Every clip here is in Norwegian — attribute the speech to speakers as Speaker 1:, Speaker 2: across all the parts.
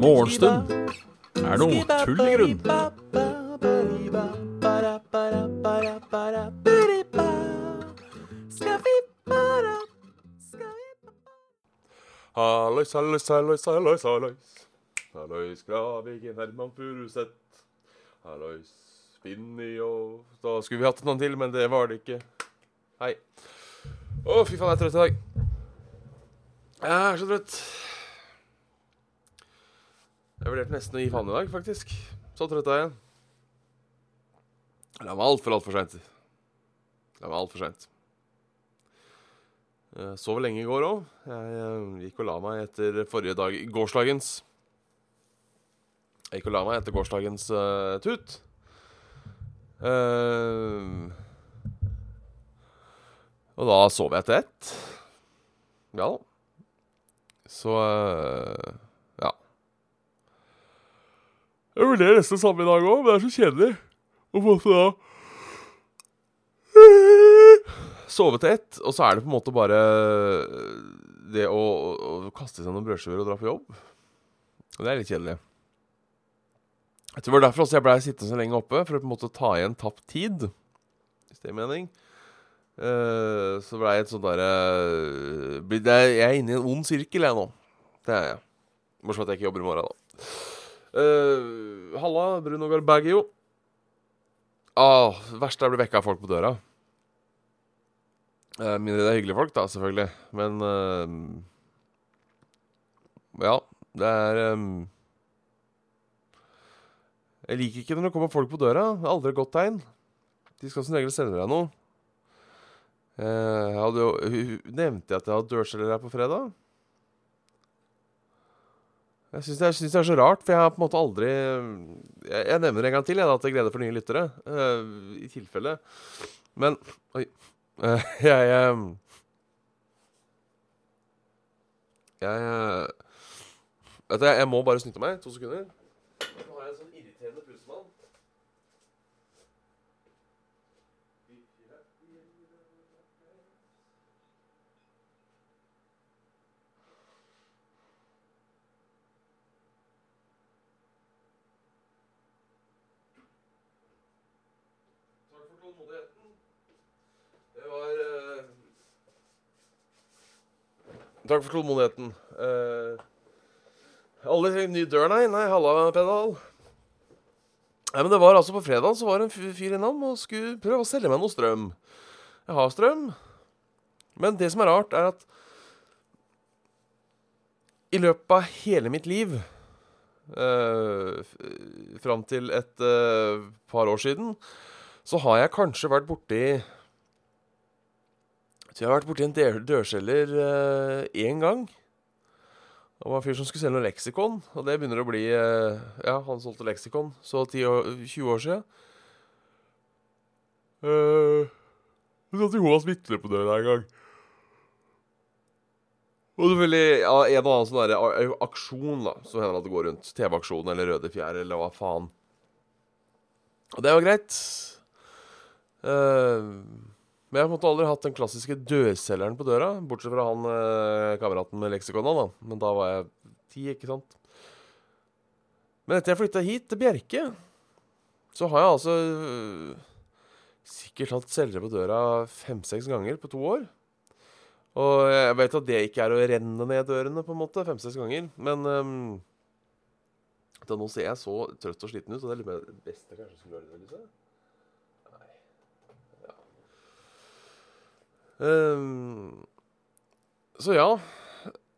Speaker 1: Morgenstund er noe tull i grunn.
Speaker 2: Hallois, hallois, hallois, hallois, hallois. Hallois, Graviken, Herman Furuseth. Hallois, Finni og Da skulle vi hatt noen til, men det var det ikke. Hei. Å, fy faen, jeg er trøtt i dag. Jeg er så trøtt. Jeg vurderte nesten å gi faen i dag, faktisk. Så trøtt er jeg. La meg altfor, altfor seint. La meg altfor seint. Sov lenge i går òg. Jeg eh, gikk og la meg etter forrige dag Gårsdagens Jeg gikk og la meg etter gårsdagens uh, tut. Eh, og da sov jeg til ett. Ja da. Så eh, ja. Jeg vurderer nesten samme i dag òg, men det er så kjedelig å måte da Sove til ett, og så er det på en måte bare det å, å, å kaste seg noen brødskiver og dra på jobb. Og det er litt kjedelig. Jeg tror det var derfor også jeg blei sittende så lenge oppe, for å på en måte ta igjen tapt tid. Hvis det er mening. Eh, så blei jeg et sånt derre Jeg er inne i en ond sirkel, jeg nå. Det er jeg. Bortsett at jeg ikke jobber i morgen, da. Uh, halla, Bruno Garbaggio. Ah, verst er å bli vekka av folk på døra. Uh, mindre det er hyggelige folk, da, selvfølgelig. Men uh, Ja, det er um, Jeg liker ikke når det kommer folk på døra. Det er aldri et godt tegn. De skal som regel selge deg noe. Uh, jeg hadde jo, nevnte jeg at jeg hadde dørselger her på fredag? Jeg syns det, er så rart, for jeg har på en måte aldri Jeg, jeg nevner en gang til, jeg, at jeg glede for nye lyttere. I tilfelle. Men Oi. Uh, jeg uh, Jeg Vet du, jeg må bare snyte meg. To sekunder. Nå har jeg en sånn irriterende pussemann. Takk for tålmodigheten. Det var eh, Takk for tålmodigheten. Uh, alle ny dør, nei. Nei, halla, pedal. Nei, men det var altså På fredag så var det en fyr- innom og skulle prøve å selge meg noe strøm. Jeg har strøm. Men det som er rart, er at i løpet av hele mitt liv uh, Fram til et eh, par år siden så har jeg kanskje vært borti Tror jeg har vært borti en dør- dørselger én gang. Det var en fyr som skulle selge noe leksikon, og det begynner å bli uh, Ja, han solgte leksikon så 10 år, 20 år siden. Uh, så satt Jonas Vitle på døra en gang. Og selvfølgelig ja, en og annen sånn der aksjon, da, som hender at det går rundt. TV-aksjon eller Røde Fjær eller hva faen. Og det var greit. Eh, men jeg har på en måte aldri hatt den klassiske dørselgeren på døra, bortsett fra han eh, kameraten med leksikona, da. Men da var jeg ti, ikke sant. Men etter jeg flytta hit, til Bjerke, så har jeg altså øh, sikkert hatt selgere på døra fem-seks ganger på to år. Og jeg vet at det ikke er å renne ned dørene, på en måte, fem-seks ganger. Men um, da nå ser jeg så trøtt og sliten ut, og det er litt mer det beste jeg kanskje skulle gjøre det. Liksom. Ehm, så ja.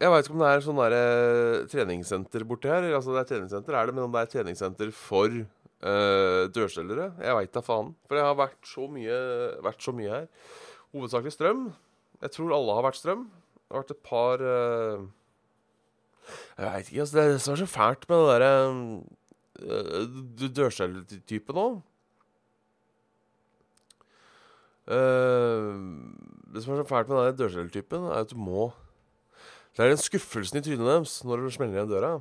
Speaker 2: Jeg veit ikke om det er sånn der, eh, treningssenter borti her. Altså det er treningssenter, er det, men om det er treningssenter for uh, dørselgere? Jeg veit da faen. For jeg har vært så mye, vært så mye her. Hovedsakelig strøm. Jeg tror alle har vært strøm. Det har vært et par eh, Jeg veit ikke. Altså, det er det som er så fælt med det derre uh, dørselgertypen òg. Eh, det som er så fælt med den dørselgertypen, er at du må Det er den skuffelsen i trynet deres når du smeller igjen døra.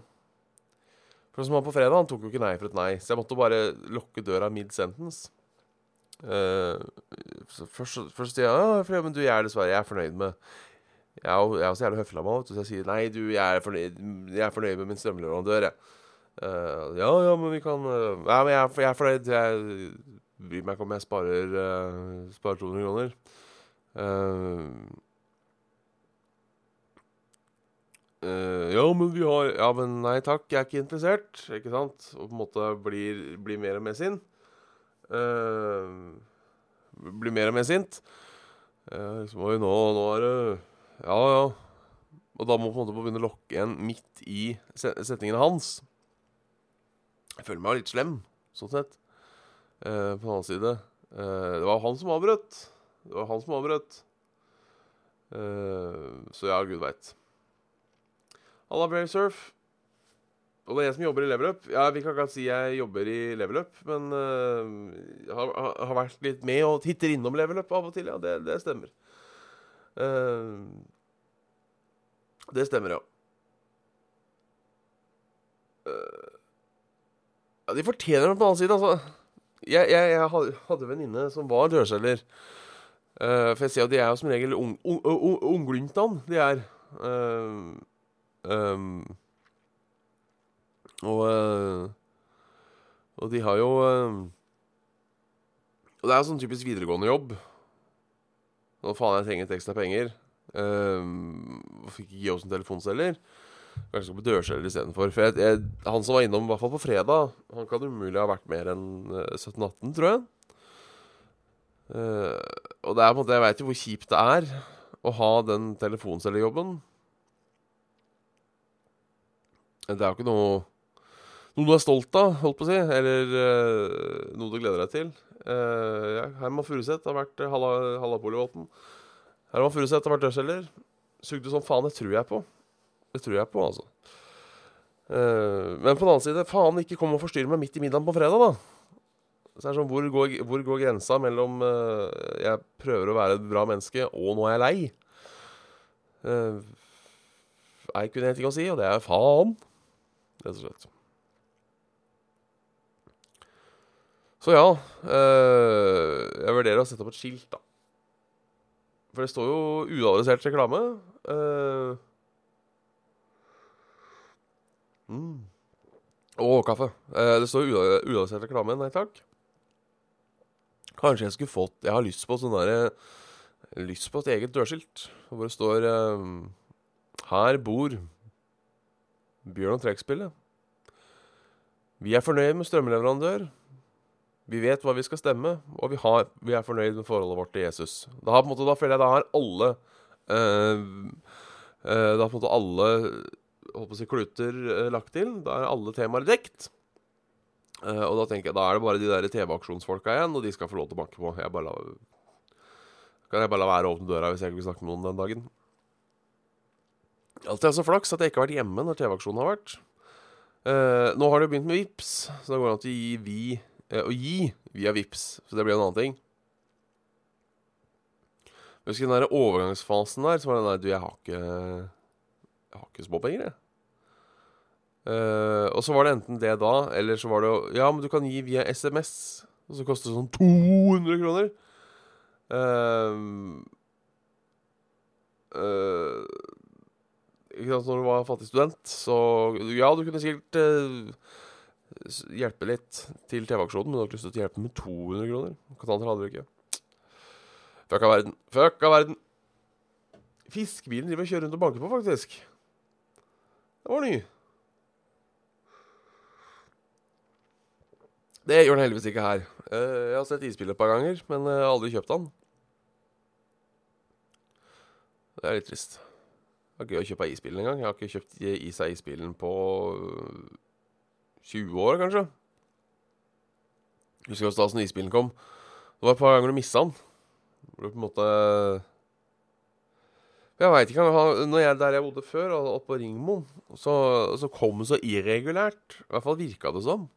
Speaker 2: For som han på fredag, han tok jo ikke nei for et nei, så jeg måtte bare lukke døra mid sentence. Uh, så først, først sier jeg ja, men du, jeg er dessverre jeg er fornøyd med Jeg er jeg er jo så jævlig du, så jeg sier nei, du, jeg er fornøyd, jeg er fornøyd med min strømleverandør, jeg. Uh, ja, ja, men vi kan uh, Ja, men jeg, jeg er fornøyd. Jeg bryr meg ikke om jeg sparer, eh, sparer 200 kroner. Eh, eh, ja, men vi har Ja, men nei takk, jeg er ikke interessert. Ikke sant? Og på en måte blir, blir mer og mer sint. Uh, blir mer og mer sint. Uh, liksom, Oi, nå, nå er det Ja, ja. Og da må på en måte begynne å lokke igjen midt i se- setningene hans. Jeg føler meg litt slem, sånn sett. Uh, på den annen side Det var han som avbrøt. Det var han som avbrøt. Uh, så ja, gud veit. Alla Brave Surf. Og det er jeg som jobber i Level Up. Ja, vi kan ikke si jeg jobber i Level Up, men uh, har, har, vært litt med og titter innom Level Up av og til. Ja, det, det stemmer. Uh, det stemmer, ja. Uh, ja, de fortjener det på den annen side, altså. Jeg, jeg, jeg hadde en venninne som var dørselger. Eh, for jeg ser at de er jo som regel ung, ung, ung, ungglyntan, de er. Uh, um, og uh, Og de har jo Og det er jo sånn typisk videregående jobb. Nå faen, jeg trenger et ekstra penger. Fikk ikke gi oss en telefonselger. Kanskje skal på dørselger istedenfor. For jeg, jeg, han som var innom, i hvert fall på fredag, han kan umulig ha vært mer enn eh, 17-18, tror jeg. Eh, og det er på en måte Jeg veit jo hvor kjipt det er å ha den telefonselgerjobben. Det er jo ikke noe noe du er stolt av, holdt på å si, eller uh, noe du gleder deg til. Uh, ja, Herman Furuseth har vært uh, Hallapolivolten. Herman Furuseth har vært dørselger. Sugde som faen. Det tror jeg på. Det tror jeg på, altså. Uh, men på den annen side, faen, ikke kom og forstyrr meg midt i middagen på fredag, da. Så det er sånn, hvor går, hvor går grensa mellom uh, jeg prøver å være et bra menneske, og nå er jeg lei? Uh, jeg kun én ting å si, og det er faen. Rett og slett. Så ja Uh, Jeg vurderer å sette opp et skilt, da. For det står jo uadressert reklame. Uh, mm. Og kaffe. Uh, det står jo uadressert reklame. Nei takk. Kanskje jeg skulle fått Jeg har lyst på sånn derre Lyst på et eget dørskilt hvor det står eh, Her bor Bjørn og trekkspillet. Vi er fornøyd med strømleverandør. Vi vet hva vi skal stemme, og vi, har, vi er fornøyd med forholdet vårt til Jesus. Da, har, på en måte, da føler jeg da har alle eh, eh, Da har på en måte alle å si, kluter eh, lagt til. Da er alle temaer dekt. Eh, og da tenker jeg, da er det bare de der TV-aksjonsfolka igjen, og de skal få lov til å banke på. Jeg bare la, kan jeg bare la være å åpne døra hvis jeg ikke vil snakke med noen den dagen. Alltid så flaks at jeg ikke har vært hjemme når TV-aksjonen har vært. Uh, nå har det jo begynt med VIPs, så da går det an å gi vi uh, å gi via VIPs, så det blir en annen ting. Jeg husker den der overgangsfasen der, så var det den der Du, jeg har ikke Jeg har ikke småpenger, jeg. Eh, og så var det enten det da, eller så var det Ja, men du kan gi via SMS, og så koster det sånn 200 kroner. Uh, ikke sant, når du var fattig student, så Ja, du kunne sikkert hjelpe litt til TV-aksjonen, men du har ikke lyst til å hjelpe med 200 kroner. Kontanter hadde du ikke. Fuck av verden. Fuck av verden. Fiskebilen driver og kjører rundt og banker på, faktisk. Det var ny. Det gjør den heldigvis ikke her. Eh, jeg har sett isbil et par ganger, men jeg har aldri kjøpt den. Det er litt trist. Det var gøy å kjøpe isbilen engang. en gang. Jeg har ikke kjøpt is av isbilen på øh, 20 år, kanskje. Husker også da som isbilen kom. Det var et par ganger du missa den. Hvor du på en måte Jeg veit ikke. Når jeg, der jeg bodde før, oppe på Ringmoen, så, så kom den så irregulært. I hvert fall virka det som.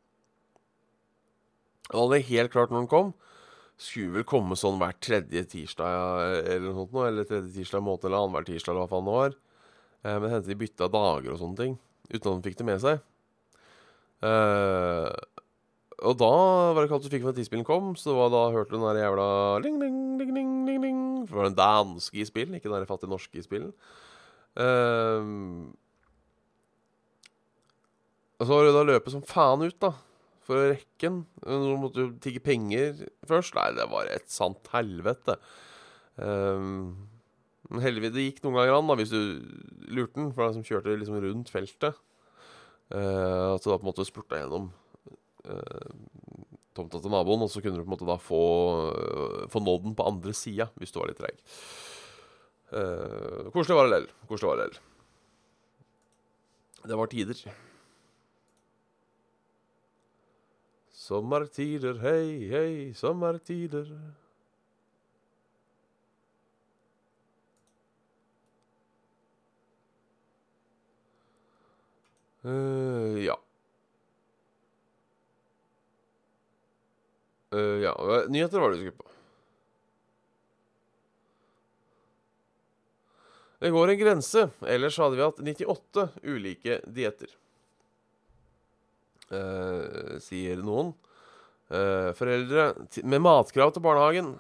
Speaker 2: Jeg det helt klart når den kom. Skulle vel komme sånn hver tredje tirsdag eller noe sånt noe eller tredje tirsdag i måneden, eller annenhver tirsdag, eller hva faen det var. Eh, men hendte de bytta dager og sånne ting, uten at de fikk det med seg. Eh, og da var det ikke alt du fikk med tidsspillen kom, så det var da hørte du den der jævla ling, ling, ling, ling, ling, ling. For det var den danske i spillen, ikke den der fattige norske i spillen. Um, og så var det da løpet som faen ut, da. For å rekke den. Nå måtte du tigge penger først. Nei, det var et sant helvete. Um, heldigvis det gikk noen ganger an, da, hvis du lurte den. For det som kjørte liksom rundt feltet. Uh, at du da på en måte spurta gjennom uh, tomta til naboen, og så kunne du på en måte da få, uh, få nådd den på andre sida hvis du var litt treig. Uh, koselig var det lell. Koselig var det lell. Det var tider. Sommertider, hei, hei, sommertider. Uh, ja. Uh, ja. Nyheter var det du skulle på. Det går en grense. Ellers hadde vi hatt 98 ulike dietter. Uh, sier noen. Uh, foreldre med matkrav til barnehagen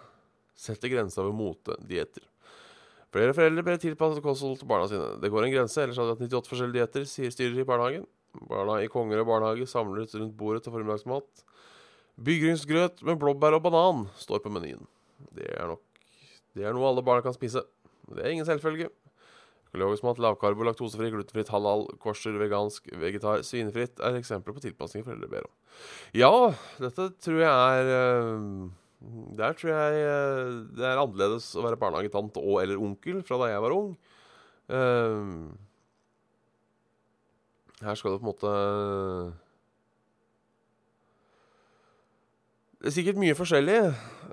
Speaker 2: setter grensa ved motedietter. Flere foreldre ber tilpasset kosthold til barna sine. Det går en grense, ellers hadde vi hatt 98 forskjellige dietter, sier styrer i barnehagen. Barna i Kongerød barnehage samles rundt bordet til formiddagsmat. Byggryngsgrøt med blåbær og banan står på menyen. Det er nok Det er noe alle barna kan spise. Det er ingen selvfølge. Økologisk mat, lavkarbo, laktosefri, glutenfritt, halal, korser, vegansk, vegetar, svinefritt er eksempler på tilpasninger foreldre ber om. Ja, dette tror jeg er uh, der tror jeg uh, det er annerledes å være barnehagetant og eller onkel fra da jeg var ung. Uh, her skal det på en måte Det er sikkert mye forskjellig,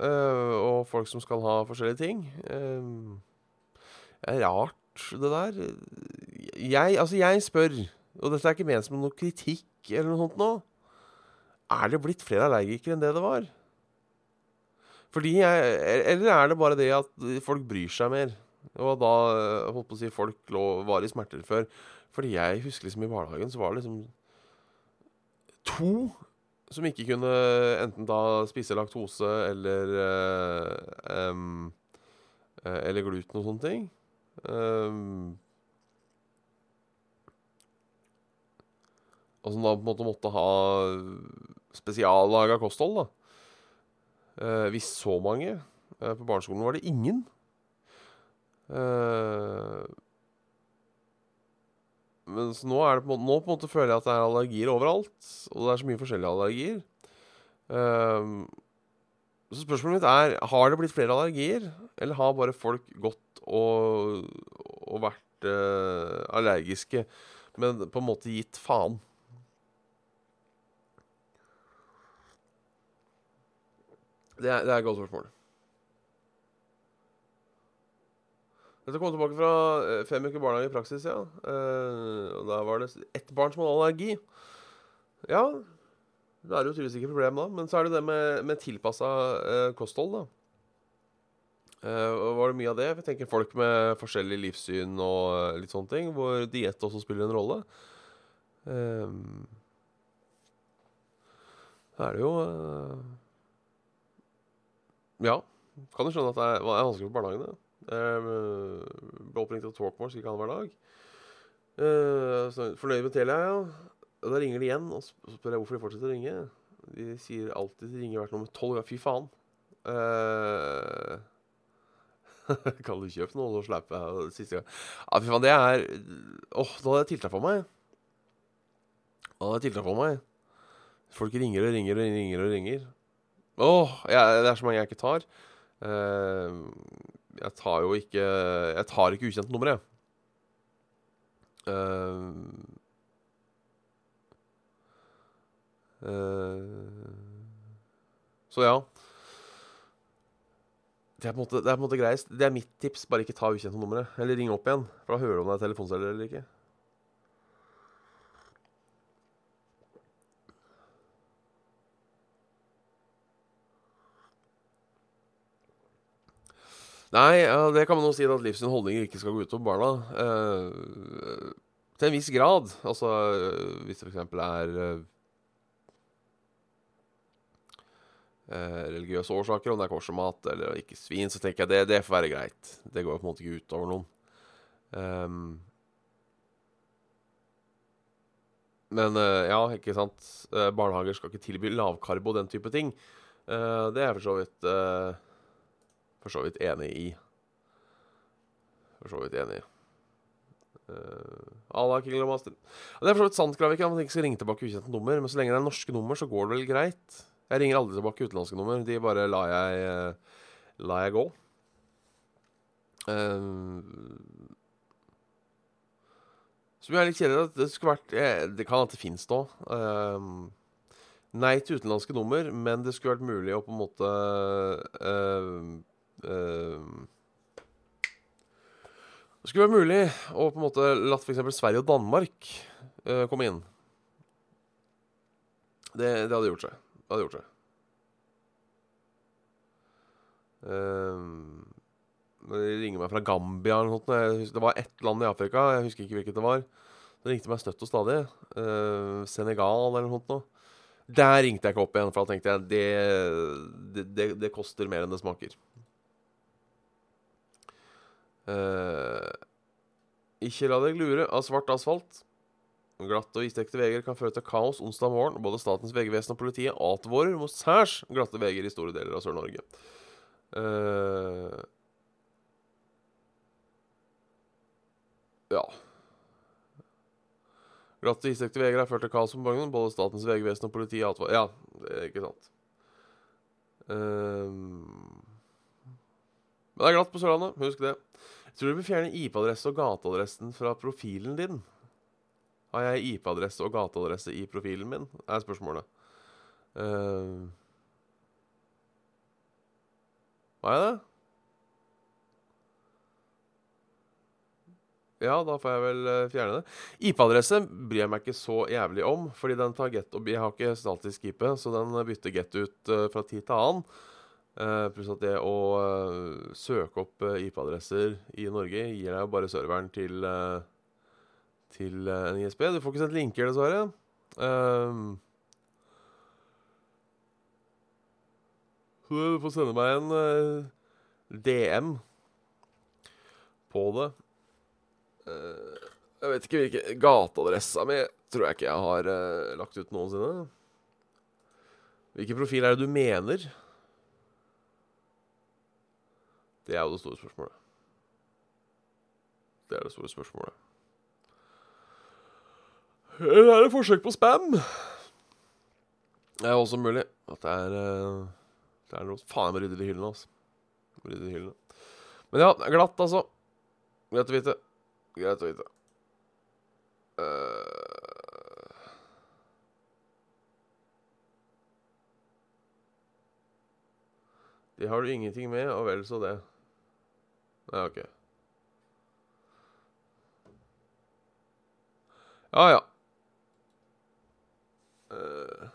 Speaker 2: og folk som skal ha forskjellige ting. det er rart det der. Jeg, altså, jeg spør, og dette er ikke ment som noe kritikk eller noe sånt nå Er det blitt flere allergikere enn det det var? Fordi jeg, Eller er det bare det at folk bryr seg mer? Og da holdt på å si folk lå, var i smerter før. Fordi jeg husker liksom i barnehagen så var det liksom to som ikke kunne enten da spise laktose eller uh, um, Eller gluten og sånne ting. Og som da på en måte måtte ha spesiallaga kosthold, da. Uh, hvis så mange. Uh, på barneskolen var det ingen. Uh, mens nå, er det på, nå på en måte føler jeg at det er allergier overalt. Og det er så mye forskjellige allergier. Uh, så spørsmålet mitt er Har det blitt flere allergier, eller har bare folk gått og, og vært uh, allergiske, men på en måte gitt faen? Det er, det er et godt spørsmål. Dette kom tilbake fra eh, fem uker barnehage i praksis, ja. Uh, og da var det ett barn som hadde allergi. Ja, da er det jo tydeligvis ikke problem, da. Men så er det det med, med tilpassa uh, kosthold, da. Uh, var det mye av det? Vi tenker folk med forskjellig livssyn og uh, litt sånne ting, hvor diett også spiller en rolle. Um, er det jo uh, Ja, kan du skjønne at det er, er vanskelig for barnehagene. Jeg ble oppringt av Talkmore han annenhver dag. Uh, fornøyd med Telia, ja. Da ringer de igjen, og så spør jeg hvorfor de fortsetter å ringe. De sier alltid de ringer hvert nummer tolv. Ja, fy faen. Uh, kan du kjøpe noe? og jeg siste gang. Ja, fy faen, det er Åh, oh, da hadde jeg tiltak for meg. Da hadde jeg tiltak for meg. Folk ringer og ringer og ringer og ringer. Åh, oh, det er så mange jeg ikke tar. Uh, jeg tar jo ikke Jeg tar ikke ukjente numre, jeg. Uh, uh, så ja. Det er, måte, det er på en måte greiest. Det er mitt tips. Bare ikke ta ukjente numre. Eller ring opp igjen, for da hører du om det er telefonselger eller ikke. Nei, ja, det kan man jo si at livs holdninger ikke skal gå utover barna. Eh, til en viss grad. Altså hvis det f.eks. er eh, religiøse årsaker, om det er kors og mat eller ikke svin, så tenker jeg det, det får være greit. Det går på en måte ikke ut over noen. Um, men eh, ja, ikke sant. Eh, barnehager skal ikke tilby lavkarbo og den type ting. Uh, det er jeg for så vidt uh, For så vidt enig i. For så vidt enig i. Uh, Allah King Master. Det er for så vidt sant, Gravik, at man ikke ringe tilbake ukjente nummer. Men så lenge det er norske nummer, så går det vel greit. Jeg ringer aldri tilbake utenlandske nummer. De bare lar jeg, La lar jeg gå. Uh, som er litt kjedelig at det skulle vært eh, Det kan at det fins nå. Uh, nei til utenlandske nummer, men det skulle vært mulig å på en måte det skulle vært mulig å på en måte latt f.eks. Sverige og Danmark komme inn. Det, det, hadde gjort seg. Det hadde gjort det. Uh, de ringer meg fra Gambia eller noe sånt. Det var ett land i Afrika, jeg husker ikke hvilket det var. Det ringte meg støtt og stadig. Uh, Senegal eller noe sånt. Der ringte jeg ikke opp igjen, for da tenkte jeg det, det, det, det koster mer enn det smaker. Uh, ikke la deg lure av svart asfalt. Glatte og istekte veier kan føre til kaos onsdag morgen. Både Statens vegvesen og politiet advarer mot særs glatte veier i store deler av Sør-Norge. Uh, ja Glatte og istekte veier har ført til kaos på morgenen. Både Statens vegvesen og politiet advarer Ja, det er ikke sant. Uh, men det er glatt på Sørlandet. Husk det. Jeg tror du bør fjerne IP-adresse og gateadressen fra profilen din. Har jeg IP-adresse og gateadresse i profilen min? er spørsmålet. Uh, har jeg det? Ja, da får jeg vel uh, fjerne det. IP-adresse bryr jeg meg ikke så jævlig om, fordi den tar get Jeg har ikke statisk IP, så den bytter get ut uh, fra tid til annen. Uh, pluss at det å uh, søke opp uh, IP-adresser i Norge gir deg jo bare serveren til, til en ISB. Du får ikke sendt linker, dessverre. så du får sende meg en DM på det. jeg vet ikke hvilken gateadressa mi tror jeg ikke jeg har lagt ut noensinne. Hvilken profil er det du mener? Det er jo det store spørsmålet. Det er det store spørsmålet. Eller er det forsøk på spam? Det er også mulig at det er uh, Det er noe Faen, jeg må rydde de hyllene, altså. Rydde de hyllene. Men ja, glatt, altså. Greit å vite. Greit å vite. Uh, det har du ingenting med, og vel så det. Nei, OK. Ja, ja. Uh.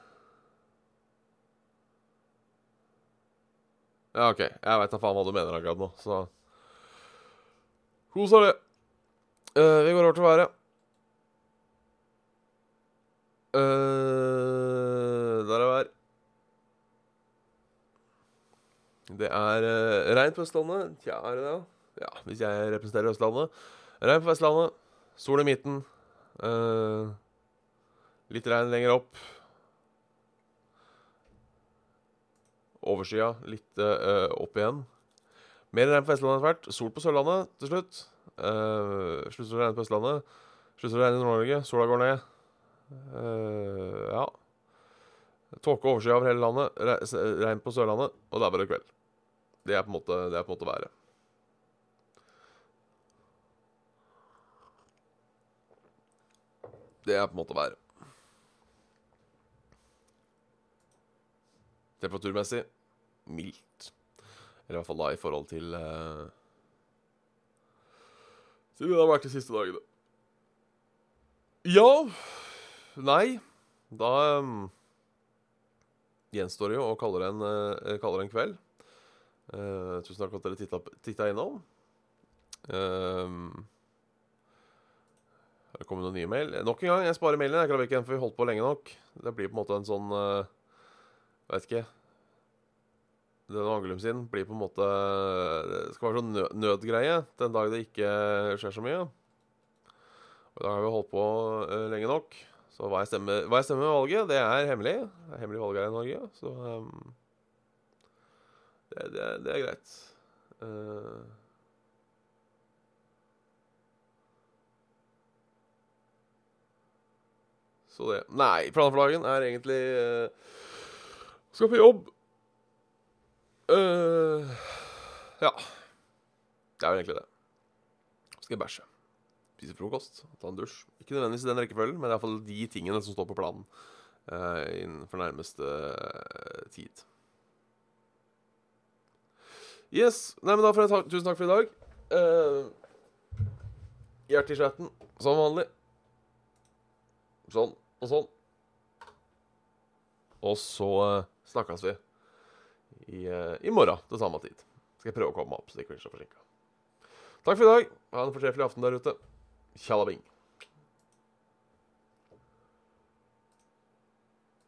Speaker 2: Ja, OK. Jeg veit da faen hva du mener akkurat nå, så Kos deg. Uh, vi går over til været. Uh, der er vær. Det er uh, regn på Østlandet. Tja, er det det? Ja, hvis jeg representerer Østlandet. Regn på Vestlandet. Sol i midten. Uh, litt regn lenger opp. Overskya litt uh, opp igjen. Mer regn på Vestlandet etter hvert. Sol på Sørlandet til slutt. Uh, slutter å regne på Østlandet. Slutter å regne i Nord-Norge. Sola går ned. Uh, ja. Tåke og overskya over hele landet. Regn på Sørlandet. Og det er bare kveld. Det er på en måte, det er på en måte været. Det er på en måte været. Temperaturmessig mildt. Eller i hvert fall da i forhold til uh, Siden det har vært de siste dagene. Ja Nei. Da um, gjenstår det jo å kalle det en, uh, kalle det en kveld. Uh, tusen takk for at dere titta, innom. Uh, det kommer noen nye mail. Nok en gang, jeg sparer mailen. Jeg klarer ikke, for vi holdt på lenge nok. Det blir på en måte en sånn uh, Vet ikke. den Angelum sin blir på en måte Det skal være sånn nø nødgreie den dag det ikke skjer så mye. Og da har vi holdt på eh, lenge nok. Så hva jeg stemmer, hva jeg stemmer med valget, det er hemmelig. Det er hemmelig valg her i Norge, så um, det, det, det er greit. Uh, så det Nei, planen for dagen er egentlig eh, Skal på jobb. Uh, ja. Det er vel egentlig det. Skal jeg bæsje. Spise frokost, ta en dusj. Ikke nødvendigvis i den rekkefølgen, men iallfall de tingene som står på planen uh, innenfor nærmeste uh, tid. Yes. Nei, men da får jeg ta tusen takk for i dag. Uh, Hjertet i chatten, som vanlig. Sånn og sånn. Og så uh, snakkes vi i, uh, i morgen til samme tid. Skal jeg prøve å komme meg opp, så det ikke blir så forsinka. Takk for i dag. Ha en fortreffelig aften der ute. Tjallabing.